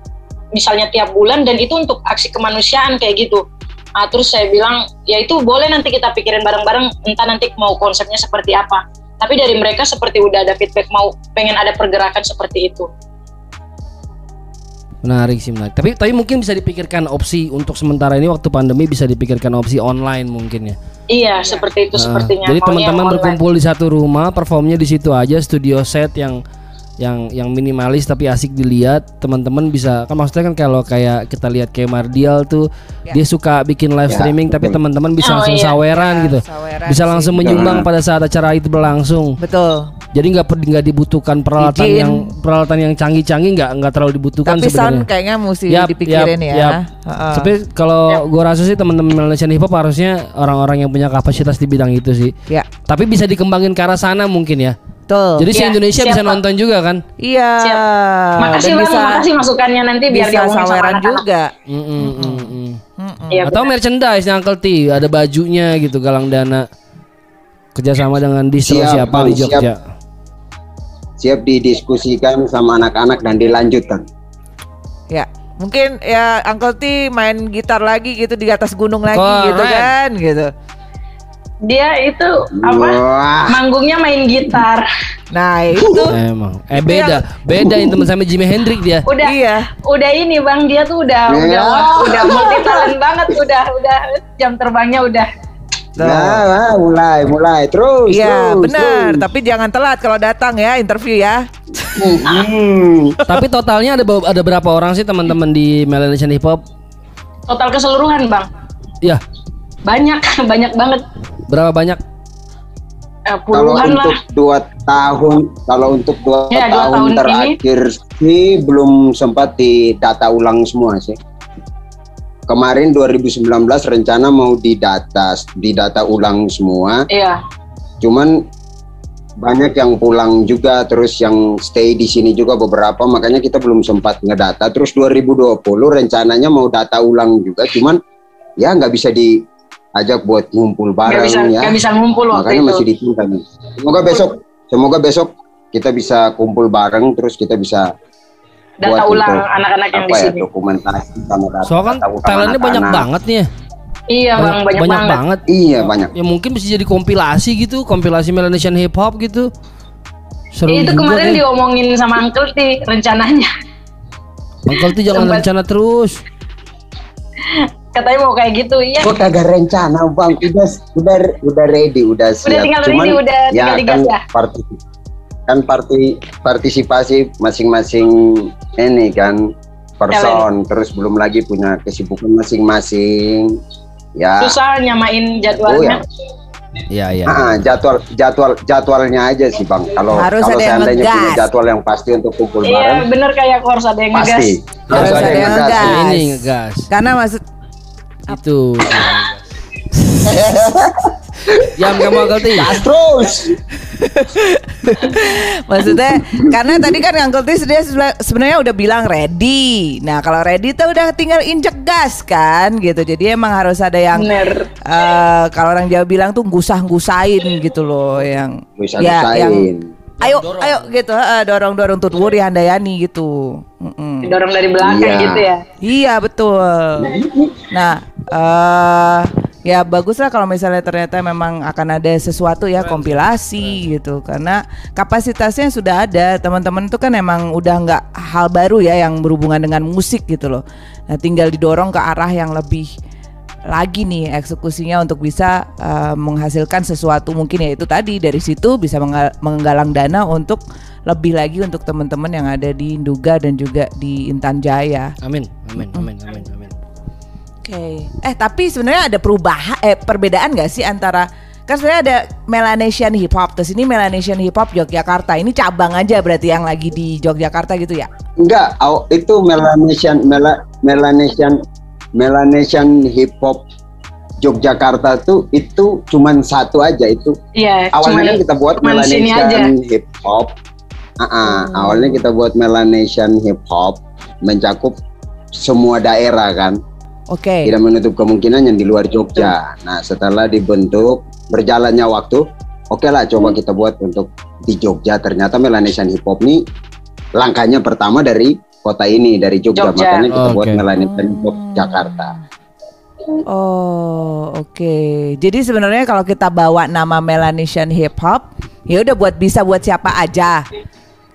Speaker 3: misalnya tiap bulan dan itu untuk aksi kemanusiaan kayak gitu. Nah, terus saya bilang ya itu boleh nanti kita pikirin bareng-bareng, entah nanti mau konsepnya seperti apa. Tapi dari mereka seperti udah ada feedback mau pengen ada pergerakan seperti itu.
Speaker 2: Menarik sih menarik. Tapi tapi mungkin bisa dipikirkan opsi untuk sementara ini waktu pandemi bisa dipikirkan opsi online mungkin ya.
Speaker 3: Iya, seperti itu
Speaker 2: Nah,
Speaker 3: sepertinya.
Speaker 2: Jadi teman-teman berkumpul di satu rumah, performnya di situ aja, studio set yang yang yang minimalis tapi asik dilihat. Teman-teman bisa kan maksudnya kan kalau kayak kita lihat kayak Mardial tuh
Speaker 1: Ya.
Speaker 2: dia suka bikin live
Speaker 4: Ya,
Speaker 2: streaming tapi teman-teman bisa
Speaker 3: Oh,
Speaker 2: langsung
Speaker 3: iya.
Speaker 2: saweran
Speaker 1: Ya,
Speaker 2: gitu.
Speaker 1: saweran
Speaker 2: Bisa
Speaker 1: sih.
Speaker 2: langsung menyumbang
Speaker 4: Betul.
Speaker 2: pada saat acara itu berlangsung.
Speaker 1: Betul.
Speaker 2: Jadi nggak nggak dibutuhkan peralatan
Speaker 1: Izin.
Speaker 2: yang peralatan yang canggih-canggih nggak nggak terlalu dibutuhkan
Speaker 1: Tapi sound
Speaker 2: sebenarnya.
Speaker 1: kayaknya mesti
Speaker 2: Yap,
Speaker 1: dipikirin
Speaker 2: yap,
Speaker 1: ya.
Speaker 2: yap.
Speaker 1: Heeh.
Speaker 2: Tapi kalau gua rasa sih teman-teman Malaysian Hip Hop harusnya orang-orang yang punya kapasitas di bidang itu sih.
Speaker 1: Ya,
Speaker 2: Tapi bisa dikembangin ke arah sana mungkin ya.
Speaker 1: Betul.
Speaker 2: Jadi
Speaker 3: Iya,
Speaker 2: se-Indonesia
Speaker 3: siap,
Speaker 2: bisa
Speaker 3: Pak.
Speaker 2: nonton juga kan?
Speaker 1: Iya.
Speaker 3: Makasih
Speaker 1: Dan
Speaker 3: bang,
Speaker 1: bisa,
Speaker 3: makasih masukannya nanti biar
Speaker 1: bisa saweran juga.
Speaker 2: Mm, mm, mm, mm.
Speaker 1: Mm-mm.
Speaker 3: Iya,
Speaker 2: Atau
Speaker 3: benar.
Speaker 2: merchandise yang Uncle T, ada bajunya gitu galang dana. Kerjasama dengan distro
Speaker 4: Siap,
Speaker 2: siapa
Speaker 4: Bang,
Speaker 2: di Jogja?
Speaker 4: Siap didiskusikan sama anak-anak dan dilanjutkan.
Speaker 1: Ya, mungkin ya Uncle T main gitar lagi gitu di atas gunung lagi
Speaker 2: Keren.
Speaker 1: gitu kan, gitu.
Speaker 3: Dia itu apa?
Speaker 4: Wah,
Speaker 3: Manggungnya main gitar.
Speaker 1: Nah itu,
Speaker 2: Emang. Eh beda, beda ini teman sama Jimi Hendrix dia.
Speaker 3: Udah
Speaker 1: iya.
Speaker 3: udah ini bang dia tuh udah
Speaker 4: Ya.
Speaker 3: udah udah multi talent banget udah udah jam terbangnya udah
Speaker 4: nah, nah, mulai, mulai terus.
Speaker 1: Iya
Speaker 4: terus,
Speaker 1: benar,
Speaker 4: terus.
Speaker 1: tapi jangan telat kalau datang ya interview ya.
Speaker 4: Hmm.
Speaker 2: Tapi totalnya ada ada berapa orang sih teman-teman di Melanesian Hip Hop?
Speaker 3: total keseluruhan bang
Speaker 2: Ya,
Speaker 3: banyak banyak banget
Speaker 2: berapa banyak?
Speaker 3: Eh,
Speaker 4: Kalau
Speaker 3: puluhan lah
Speaker 4: untuk dua tahun, kalau untuk dua,
Speaker 3: Ya, dua
Speaker 4: tahun,
Speaker 3: tahun ini.
Speaker 4: terakhir sih belum sempat didata ulang semua sih. Kemarin 2019 rencana mau didata, didata ulang semua.
Speaker 3: iya
Speaker 4: Cuman banyak yang pulang juga, terus yang stay di sini juga beberapa, makanya kita belum sempat ngedata. Terus 2020 rencananya mau data ulang juga, cuman ya nggak bisa diajak buat ngumpul bareng
Speaker 3: bisa
Speaker 4: ya.
Speaker 3: nggak bisa ngumpul waktu
Speaker 4: makanya
Speaker 3: itu
Speaker 4: masih ditunda nih. Semoga besok, semoga besok kita bisa kumpul bareng, terus kita bisa
Speaker 3: data
Speaker 4: buat
Speaker 3: ulang anak-anak yang di
Speaker 4: ya
Speaker 3: sini
Speaker 4: dokumentasi sama data.
Speaker 2: Soalnya kan
Speaker 4: data ulang
Speaker 2: talentnya banyak banget nih ya.
Speaker 3: iya bang banyak, banget,
Speaker 2: banget.
Speaker 4: Iya banyak.
Speaker 2: Ya mungkin bisa jadi kompilasi gitu, kompilasi Melanesian Hip Hop gitu. Seru
Speaker 3: itu
Speaker 2: juga
Speaker 3: kemarin
Speaker 2: kayak.
Speaker 3: diomongin sama Uncle T rencananya
Speaker 2: Uncle tuh jangan
Speaker 3: Sempat-
Speaker 2: rencana terus.
Speaker 3: katanya mau kayak gitu iya
Speaker 4: Kok kagak rencana bang? Udah udah udah ready, udah siap.
Speaker 3: tinggal
Speaker 4: Cuman
Speaker 3: ready, udah tinggal
Speaker 4: ya
Speaker 3: digas
Speaker 4: kan
Speaker 3: ya?
Speaker 4: parti- kan parti partisipasi masing-masing ini kan person, terus belum lagi punya kesibukan masing-masing. Ya.
Speaker 3: susah nyamain
Speaker 4: Oh
Speaker 3: jadwalnya
Speaker 4: ya.
Speaker 2: Iya iya.
Speaker 4: Ah, jadwal jadwal jadwalnya aja sih bang. Kalau
Speaker 1: Harus
Speaker 4: kalau
Speaker 1: ada yang
Speaker 4: seandainya punya
Speaker 1: ngegas.
Speaker 4: jadwal yang pasti untuk kumpul
Speaker 3: iya
Speaker 4: bareng,
Speaker 3: bener kayak aku harus ada yang ngegas
Speaker 4: pasti
Speaker 1: Harus ada yang ngegas.
Speaker 2: Ini ngegas.
Speaker 1: Karena maksud
Speaker 2: Itu. Jam kamu Uncle T.
Speaker 4: terus.
Speaker 1: maksudnya karena tadi kan Uncle Tis dia sebenarnya udah bilang ready. Nah kalau ready tuh udah tinggal injek gas kan gitu. Jadi emang harus ada yang
Speaker 3: bener
Speaker 1: eh, kalau orang Jawa bilang tuh gusah-gusain gitu loh yang
Speaker 4: Bisa
Speaker 1: ya yang ayo ayo gitu heeh, dorong-dorong tutwuri handayani gitu. Mm-mm.
Speaker 3: didorong dari belakang
Speaker 4: Iya.
Speaker 3: gitu ya
Speaker 1: Iya betul. Nah, eh ya bagus lah kalau misalnya ternyata memang akan ada sesuatu ya kompilasi gitu karena kapasitasnya sudah ada teman-teman itu kan emang udah nggak hal baru ya yang berhubungan dengan musik gitu loh. Nah tinggal didorong ke arah yang lebih lagi nih eksekusinya untuk bisa eh, menghasilkan sesuatu mungkin ya itu tadi dari situ bisa mengga- menggalang dana untuk lebih lagi untuk teman-teman yang ada di Induga dan juga di Intan Jaya.
Speaker 2: Amin. Amin. Amin. Amin. Amin.
Speaker 1: Oke. Eh tapi sebenarnya ada perubahan eh perbedaan nggak sih antara kan sebenarnya ada Melanesian Hip Hop. Terus ini Melanesian Hip Hop Yogyakarta. Ini cabang aja berarti yang lagi di Yogyakarta gitu ya?
Speaker 4: Enggak, itu Melanesian Mela, Melanesian Melanesian Hip Hop Yogyakarta tuh itu cuman satu aja itu
Speaker 3: Iya,
Speaker 4: awalnya
Speaker 3: cuman-
Speaker 4: kita buat. Melanesian Hip Hop. Ah, ah, awalnya kita buat Melanesian Hip Hop mencakup semua daerah kan,
Speaker 1: Oke.
Speaker 4: tidak menutup kemungkinan yang di luar Jogja. Nah, setelah dibentuk berjalannya waktu, oke lah coba kita buat untuk di Jogja. Ternyata Melanesian Hip Hop ini langkahnya pertama dari kota ini dari Jogja,
Speaker 3: Jogja.
Speaker 4: makanya kita buat
Speaker 2: Oke.
Speaker 4: Melanesian Hip Hop Jakarta.
Speaker 1: Oh, oke. Jadi sebenarnya kalau kita bawa nama Melanesian Hip Hop, ya udah buat bisa buat siapa aja.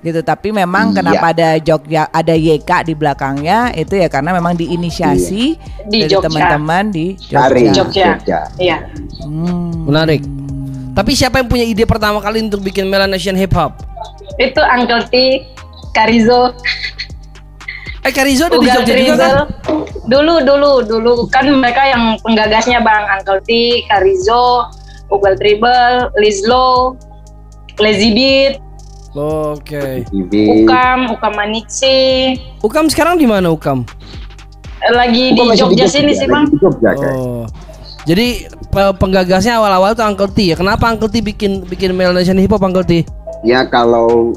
Speaker 1: Gitu, tapi memang
Speaker 4: Iya.
Speaker 1: kenapa ada Jogja ada YK di belakangnya itu ya karena memang diinisiasi
Speaker 3: Di
Speaker 1: dari
Speaker 3: Jogja.
Speaker 1: teman-teman di
Speaker 4: Dari
Speaker 1: Jogja.
Speaker 3: Jogja. Iya.
Speaker 1: Hmm.
Speaker 2: Menarik. Tapi siapa yang punya ide pertama kali untuk bikin Melanesian Hip Hop?
Speaker 3: Itu Uncle T, Karizo,
Speaker 2: Eh Karizo ada di Jogja juga kan?
Speaker 3: Dulu, dulu, dulu kan mereka yang penggagasnya Bang Uncle T, Karizo, Ugal Tribal, Lizlo, Lazy Beat,
Speaker 2: Oke.
Speaker 4: TV.
Speaker 3: Ukam, Ukam Maniksi.
Speaker 2: Ukam sekarang di mana Ukam?
Speaker 3: Lagi di
Speaker 4: Kok masih
Speaker 3: Jogja sini sih Bang.
Speaker 4: Di Jogja kayak.
Speaker 2: Oh. Jadi pe- penggagasnya awal-awal tuh Uncle T ya. Kenapa Uncle T bikin bikin Melanesian Hip Hop Uncle T?
Speaker 4: Ya kalau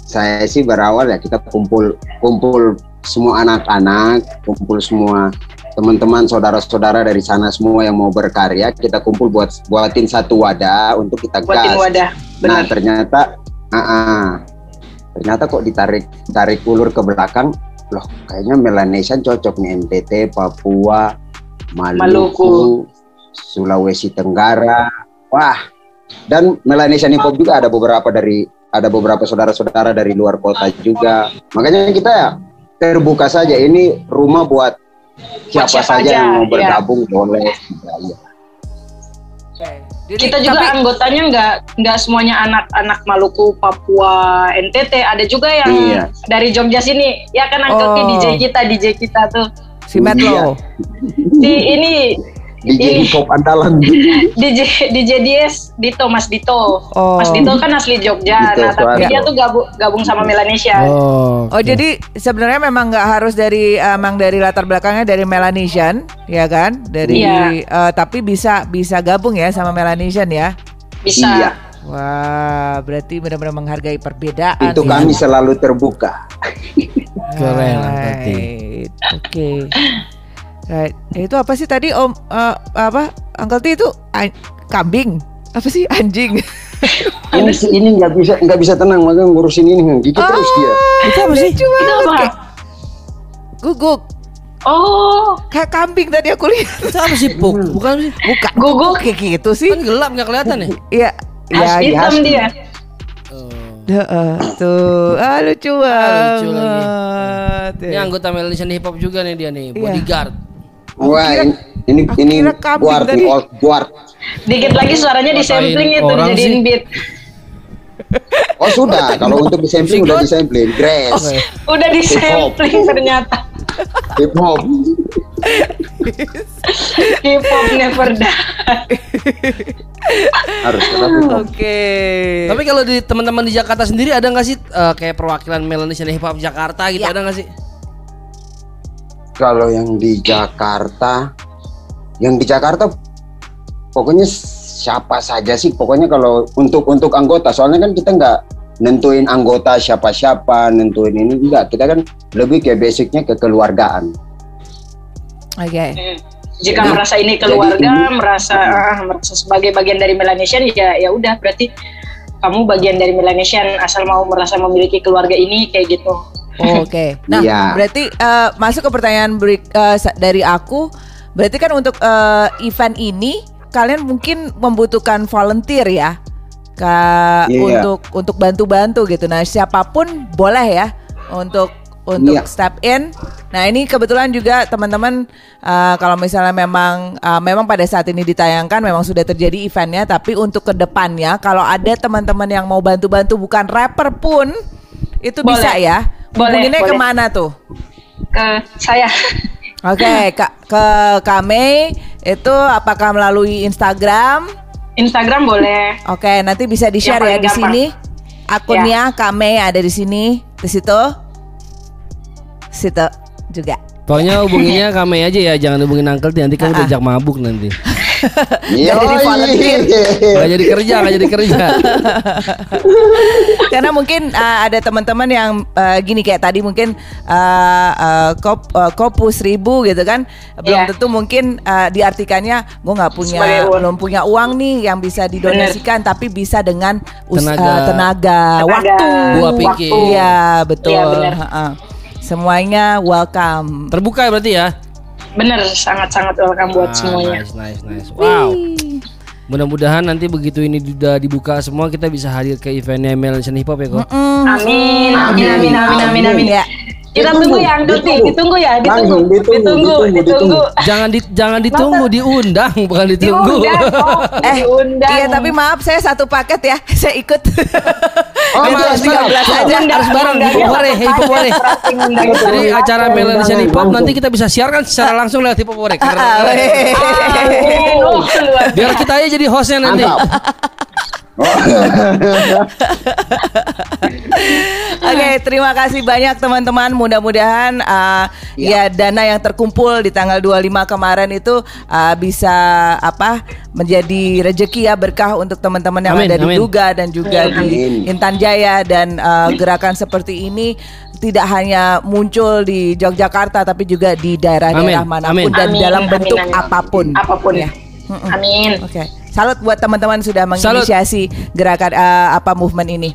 Speaker 4: saya sih berawal ya kita kumpul kumpul semua anak-anak, kumpul semua teman-teman saudara-saudara dari sana semua yang mau berkarya, kita kumpul buat buatin satu wadah untuk kita
Speaker 3: Buatin
Speaker 4: gas.
Speaker 3: wadah.
Speaker 4: Nah
Speaker 3: Benar.
Speaker 4: ternyata, ah, ah. ternyata kok ditarik tarik ulur ke belakang, loh kayaknya Melanesian cocok nih NTT, Papua, Maluku,
Speaker 3: Maluku.
Speaker 4: Sulawesi Tenggara, wah. Dan Melanesian Hip Hop juga ada beberapa dari ada beberapa saudara-saudara dari luar kota juga. Makanya kita ya terbuka saja. Ini rumah buat siapa,
Speaker 3: siapa
Speaker 4: saja
Speaker 3: aja,
Speaker 4: yang mau
Speaker 3: iya.
Speaker 4: bergabung boleh. Ya.
Speaker 1: Jadi-
Speaker 3: Kita juga
Speaker 1: tapi-
Speaker 3: anggotanya nggak nggak semuanya anak-anak Maluku, Papua, NTT. Ada juga yang
Speaker 4: Iya.
Speaker 3: dari Jogja sini. Ya kan T,
Speaker 1: Oh.
Speaker 3: DJ kita, DJ kita tuh.
Speaker 1: si Metlo.
Speaker 3: Di ini
Speaker 4: DJ hop andalan.
Speaker 3: DJ DJ Dies Dito Mas Dito.
Speaker 1: Oh.
Speaker 3: Mas Dito kan asli Jogja.
Speaker 4: Dito
Speaker 3: nah, tapi dia tuh gabung gabung sama Melanesia.
Speaker 2: Oh.
Speaker 1: Oh jadi sebenarnya memang nggak harus dari emang dari latar belakangnya dari Melanesian, ya kan? Dari
Speaker 3: Iya.
Speaker 1: eh, tapi bisa bisa gabung ya sama Melanesian ya.
Speaker 3: Bisa.
Speaker 4: Iya.
Speaker 1: Wah, berarti benar-benar menghargai perbedaan.
Speaker 4: Itu
Speaker 1: ya.
Speaker 4: kami selalu terbuka.
Speaker 2: Keren, Uncle T.
Speaker 1: Right. Eh, Itu apa sih tadi Om eh, apa Uncle T itu an- kambing? Apa sih anjing?
Speaker 4: Ini ini nggak bisa nggak bisa tenang makanya ngurusin ini gitu terus dia.
Speaker 2: Itu apa sih?
Speaker 3: Itu apa?
Speaker 1: Guguk.
Speaker 3: Oh,
Speaker 1: Kayak kambing tadi aku lihat.
Speaker 2: Itu apa sih Puk? Bukan sih.
Speaker 1: Bukan.
Speaker 3: Guguk.
Speaker 1: Kayak gitu sih.
Speaker 2: Kan gelap nggak kelihatan ya?
Speaker 1: Iya. Iya,
Speaker 3: hitam
Speaker 1: iya.
Speaker 3: dia.
Speaker 2: Oh.
Speaker 1: Heeh, tuh. Ah, lucu
Speaker 2: Ah, lucu
Speaker 1: banget.
Speaker 2: Ini anggota Melanesian Hip Hop juga nih dia nih,
Speaker 1: Iya.
Speaker 4: Wah
Speaker 1: kira-
Speaker 4: ini ini,
Speaker 1: aku
Speaker 4: ini
Speaker 1: kira kambing
Speaker 4: guard
Speaker 1: tadi.
Speaker 4: nih, old guard.
Speaker 3: Dikit lagi suaranya di sampling itu dijadiin
Speaker 2: sih?
Speaker 3: beat.
Speaker 4: Oh sudah kalau untuk di sampling udah di sampling. Grass,
Speaker 3: Udah di sampling ternyata.
Speaker 4: hip hop.
Speaker 3: Hip hop never die.
Speaker 4: Harus.
Speaker 1: Oke.
Speaker 2: Tapi kalau di teman-teman di Jakarta sendiri ada nggak sih eh, kayak perwakilan Melanesian Hip Hop Jakarta gitu
Speaker 1: Ya.
Speaker 2: ada nggak sih?
Speaker 4: Kalau yang di Jakarta, yang di Jakarta pokoknya siapa saja sih. Pokoknya kalau untuk untuk anggota, soalnya kan kita nggak nentuin anggota siapa-siapa, nentuin ini enggak. Kita kan lebih kayak basicnya kekeluargaan.
Speaker 1: Oke.
Speaker 3: Hmm. Jika
Speaker 4: Jadi-
Speaker 3: merasa ini
Speaker 4: jadi
Speaker 3: keluarga,
Speaker 4: ini-
Speaker 3: merasa ah, merasa sebagai bagian dari Melanesian ya ya udah berarti kamu bagian dari Melanesian asal mau merasa memiliki keluarga ini kayak gitu.
Speaker 1: Oke. Nah,
Speaker 4: Iya.
Speaker 1: berarti eh, masuk ke pertanyaan berik- eh, sa- dari aku. Berarti kan untuk eh, event ini kalian mungkin membutuhkan volunteer ya. Ka
Speaker 4: Iya.
Speaker 1: untuk untuk bantu-bantu gitu. Nah, siapa pun boleh ya untuk untuk
Speaker 4: Iya.
Speaker 1: step in. Nah, ini kebetulan juga teman-teman eh, kalau misalnya memang eh, memang pada saat ini ditayangkan memang sudah terjadi eventnya, tapi untuk ke depannya kalau ada teman-teman yang mau bantu-bantu bukan rapper pun itu
Speaker 3: Boleh.
Speaker 1: bisa ya.
Speaker 3: Boleh,
Speaker 1: Hubunginnya
Speaker 3: boleh.
Speaker 1: ke mana tuh?
Speaker 3: Ke saya
Speaker 1: Oke, Kak ke kami itu apakah melalui Instagram
Speaker 3: Instagram boleh.
Speaker 1: Oke, nanti bisa di-share ya
Speaker 3: paling
Speaker 1: di sini. Akunnya Kame ada di sini, di situ. Situ juga.
Speaker 2: Pokoknya hubunginya kami aja ya, jangan hubungin Uncle nanti kamu
Speaker 1: Ah, ah.
Speaker 2: diajak mabuk nanti.
Speaker 1: Jadi
Speaker 4: Yoi.
Speaker 1: volunteer.
Speaker 2: Gak jadi kerja, gak jadi kerja.
Speaker 1: Karena mungkin uh, ada teman-teman yang uh, gini kayak tadi mungkin uh, uh, kop, uh, kopus ribu gitu kan belum
Speaker 3: Iya.
Speaker 1: tentu mungkin uh, diartikannya gue nggak punya
Speaker 3: Sebagai uang.
Speaker 1: belum punya uang nih yang bisa didonasikan tapi bisa dengan us-
Speaker 2: Tenaga.
Speaker 1: uh, tenaga,
Speaker 3: Tenaga,
Speaker 1: waktu
Speaker 2: Buah pikir.
Speaker 1: iya betul
Speaker 3: Iya, benar.
Speaker 1: Ha-ha. semuanya welcome
Speaker 2: Terbuka ya berarti ya?
Speaker 3: Bener, sangat-sangat welcome buat
Speaker 2: Ah,
Speaker 3: semuanya.
Speaker 2: Nice, nice, nice. Wow. Mudah-mudahan nanti begitu ini sudah dibuka semua kita bisa hadir ke eventnya Melanesian Hip Hop ya kok.
Speaker 1: Mm,
Speaker 3: Amin, amin, amin, amin, amin, amin.
Speaker 1: Ya.
Speaker 3: Kita
Speaker 4: Ditunggu,
Speaker 3: tunggu ya, Angkoti.
Speaker 4: ditunggu.
Speaker 3: Ditunggu ya, ditunggu.
Speaker 4: Langsung, ditunggu,
Speaker 3: Ditunggu,
Speaker 4: ditunggu,
Speaker 3: ditunggu.
Speaker 2: Jangan di, jangan ditunggu, diundang bukan ditunggu.
Speaker 3: Diundang, oh,
Speaker 1: Eh,
Speaker 3: diundang.
Speaker 1: iya tapi maaf saya satu paket ya, saya ikut.
Speaker 4: Oh, harus
Speaker 1: cuma 13
Speaker 4: bareng.
Speaker 1: aja.
Speaker 3: Undang,
Speaker 2: harus bareng,
Speaker 3: undang,
Speaker 2: hip hop hore, hip hop hore.
Speaker 3: pasti ngundang itu.
Speaker 2: Jadi acara Melanesian Hip Hop
Speaker 4: langsung.
Speaker 2: nanti kita bisa siarkan secara langsung lewat Hip Hop Worek.
Speaker 1: Ah,
Speaker 3: luar
Speaker 2: Biar kita aja jadi hostnya nanti.
Speaker 1: Oke, terima kasih banyak teman-teman. Mudah-mudahan uh, ya. dana yang terkumpul di tanggal 25 kemarin itu uh, bisa apa? menjadi rejeki ya berkah untuk teman-teman yang
Speaker 2: Amin,
Speaker 1: ada di
Speaker 2: amin.
Speaker 1: Duga dan juga di
Speaker 4: Amin.
Speaker 1: Intan Jaya dan uh, gerakan seperti ini tidak hanya muncul di Yogyakarta tapi juga di daerah-daerah
Speaker 2: Amin,
Speaker 1: mana pun
Speaker 2: amin.
Speaker 1: dan
Speaker 3: Amin,
Speaker 1: dalam
Speaker 3: amin,
Speaker 1: bentuk
Speaker 3: amin.
Speaker 1: apa
Speaker 3: pun.
Speaker 1: Apa pun. Ya.
Speaker 3: Amin.
Speaker 1: Oke, salut buat teman-teman sudah
Speaker 2: Salut.
Speaker 1: menginisiasi gerakan eh, apa movement ini.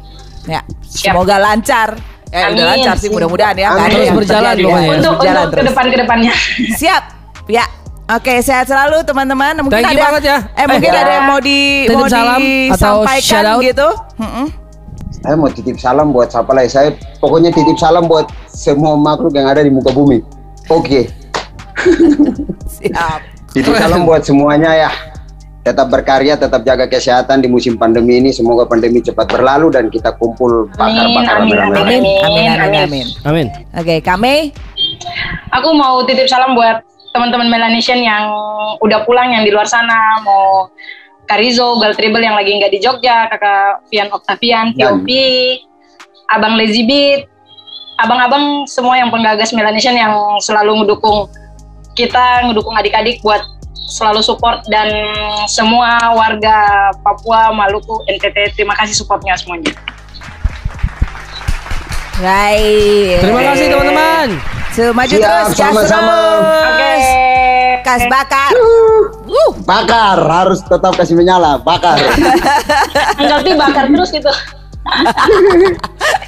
Speaker 1: Ya,
Speaker 3: Siap.
Speaker 1: semoga lancar. Eh, udah
Speaker 3: Amin.
Speaker 1: lancar sih mudah-mudahan ya. ada
Speaker 2: Terus
Speaker 1: yang
Speaker 2: berjalan
Speaker 1: ya.
Speaker 3: Untuk
Speaker 1: berjalan
Speaker 3: untuk ke depan ke depannya.
Speaker 1: Siap. Ya. Oke, sehat selalu teman-teman. Mungkin
Speaker 2: Thank you
Speaker 1: ada,
Speaker 2: banget ya.
Speaker 1: Eh, mungkin
Speaker 2: Eh,
Speaker 1: ada yang mau di
Speaker 2: titip
Speaker 1: mau
Speaker 2: salam atau shout
Speaker 1: disampaikan
Speaker 2: out?
Speaker 1: gitu. Mm-mm.
Speaker 4: Saya mau titip salam buat siapa lagi? Saya pokoknya titip salam buat semua makhluk yang ada di muka bumi. Oke.
Speaker 1: Siap.
Speaker 4: Titip salam buat semuanya ya. Tetap berkarya, tetap jaga kesehatan di musim pandemi ini. Semoga pandemi cepat berlalu dan kita kumpul bakar-bakar
Speaker 3: Amin.
Speaker 1: Amin. Amin.
Speaker 3: Amin,
Speaker 1: Amin.
Speaker 3: amin.
Speaker 1: Amin.
Speaker 2: Amin.
Speaker 1: Oke, kami
Speaker 3: Aku mau titip salam buat teman-teman Melanesian yang udah pulang yang di luar sana mau Karizo, Gal Tribble yang lagi nggak di Jogja, kakak Vian Octavian,
Speaker 4: Dan-
Speaker 3: VOP, abang Lazy Beat, abang-abang semua yang penggagas Melanesian yang selalu ngedukung kita, ngedukung adik-adik buat selalu support dan semua warga Papua, Maluku, NTT, terima kasih supportnya semuanya.
Speaker 1: Right.
Speaker 2: Terima kasih teman-teman.
Speaker 1: So, maju
Speaker 4: Siap,
Speaker 1: terus,
Speaker 4: sama-sama.
Speaker 3: Oke.
Speaker 1: Kas bakar. Uh.
Speaker 4: Bakar, harus tetap kasih menyala. Bakar.
Speaker 3: Angkat bakar terus gitu.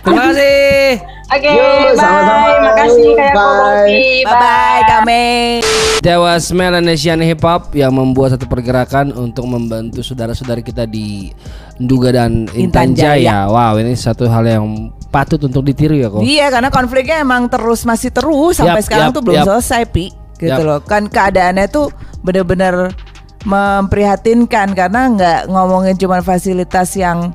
Speaker 2: Terima kasih.
Speaker 3: Oke,
Speaker 4: Yuk,
Speaker 3: bye.
Speaker 4: sama-sama.
Speaker 3: Makasih kayak
Speaker 4: Bye.
Speaker 3: Kopi.
Speaker 1: Bye bye kami.
Speaker 2: That was Melanesian Hip Hop yang membuat satu pergerakan untuk membantu saudara-saudara kita di Nduga dan Intan
Speaker 1: Intan Jaya.
Speaker 2: Jaya. Wow, ini satu hal yang patut untuk ditiru ya kok.
Speaker 1: Iya karena konfliknya emang terus masih terus sampai
Speaker 2: Yap,
Speaker 1: sekarang
Speaker 2: yap,
Speaker 1: tuh belum
Speaker 2: yap.
Speaker 1: selesai pi gitu
Speaker 2: Yap.
Speaker 1: loh kan keadaannya tuh bener-bener memprihatinkan karena nggak ngomongin cuma fasilitas yang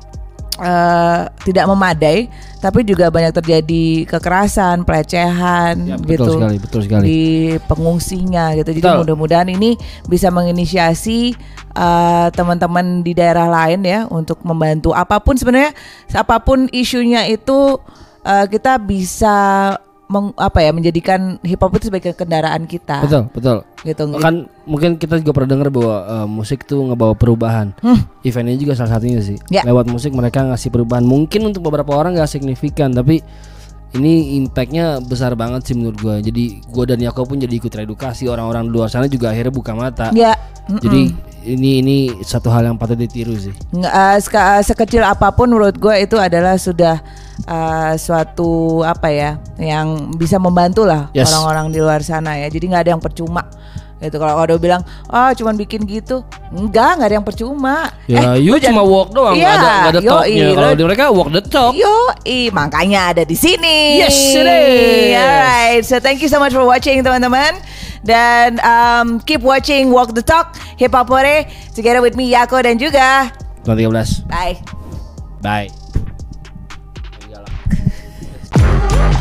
Speaker 1: eh, tidak memadai tapi juga banyak terjadi kekerasan pelecehan gitu
Speaker 2: betul sekali, betul sekali.
Speaker 1: di pengungsinya gitu. Jadi mudah-mudahan ini bisa menginisiasi eh, teman-teman di daerah lain ya untuk membantu. Apa pun sebenarnya apa pun isunya itu eh, kita bisa meng- apa ya menjadikan hip hop itu sebagai kendaraan kita
Speaker 2: Betul, betul.
Speaker 1: gitu
Speaker 2: Kan mungkin kita juga pernah dengar bahwa eh, musik tuh ngebawa perubahan. Event ini juga salah satunya sih.
Speaker 1: Ya.
Speaker 2: Lewat musik mereka ngasih perubahan. Mungkin untuk beberapa orang nggak signifikan, tapi ini impactnya besar banget sih menurut gua. Jadi gua dan Yako pun jadi ikut teredukasi. Orang-orang di luar sana juga akhirnya buka mata.
Speaker 1: ya mm-mm.
Speaker 2: Jadi ini ini satu hal yang patut ditiru sih.
Speaker 1: Nggak, eh, sekecil apa pun menurut gue itu adalah sudah eh, suatu apa ya yang bisa membantu lah
Speaker 2: Yes.
Speaker 1: orang-orang di luar sana ya jadi nggak ada yang percuma gitu kalau ada bilang oh cuman bikin gitu enggak nggak ada yang percuma
Speaker 2: Ya, you
Speaker 1: lu
Speaker 2: cuma walk doang,
Speaker 1: Iya,
Speaker 2: ada nggak ada talknya. Kalau di mereka walk the talk.
Speaker 1: Yo, makanya ada di sini.
Speaker 2: Yes, it is.
Speaker 1: Alright, so thank you so much for watching teman-teman. Dan um, keep watching Walk the Talk Hip Hop Hore together with me Yako dan juga
Speaker 2: Tahun 13.
Speaker 1: bye.
Speaker 2: Bye. Yeah.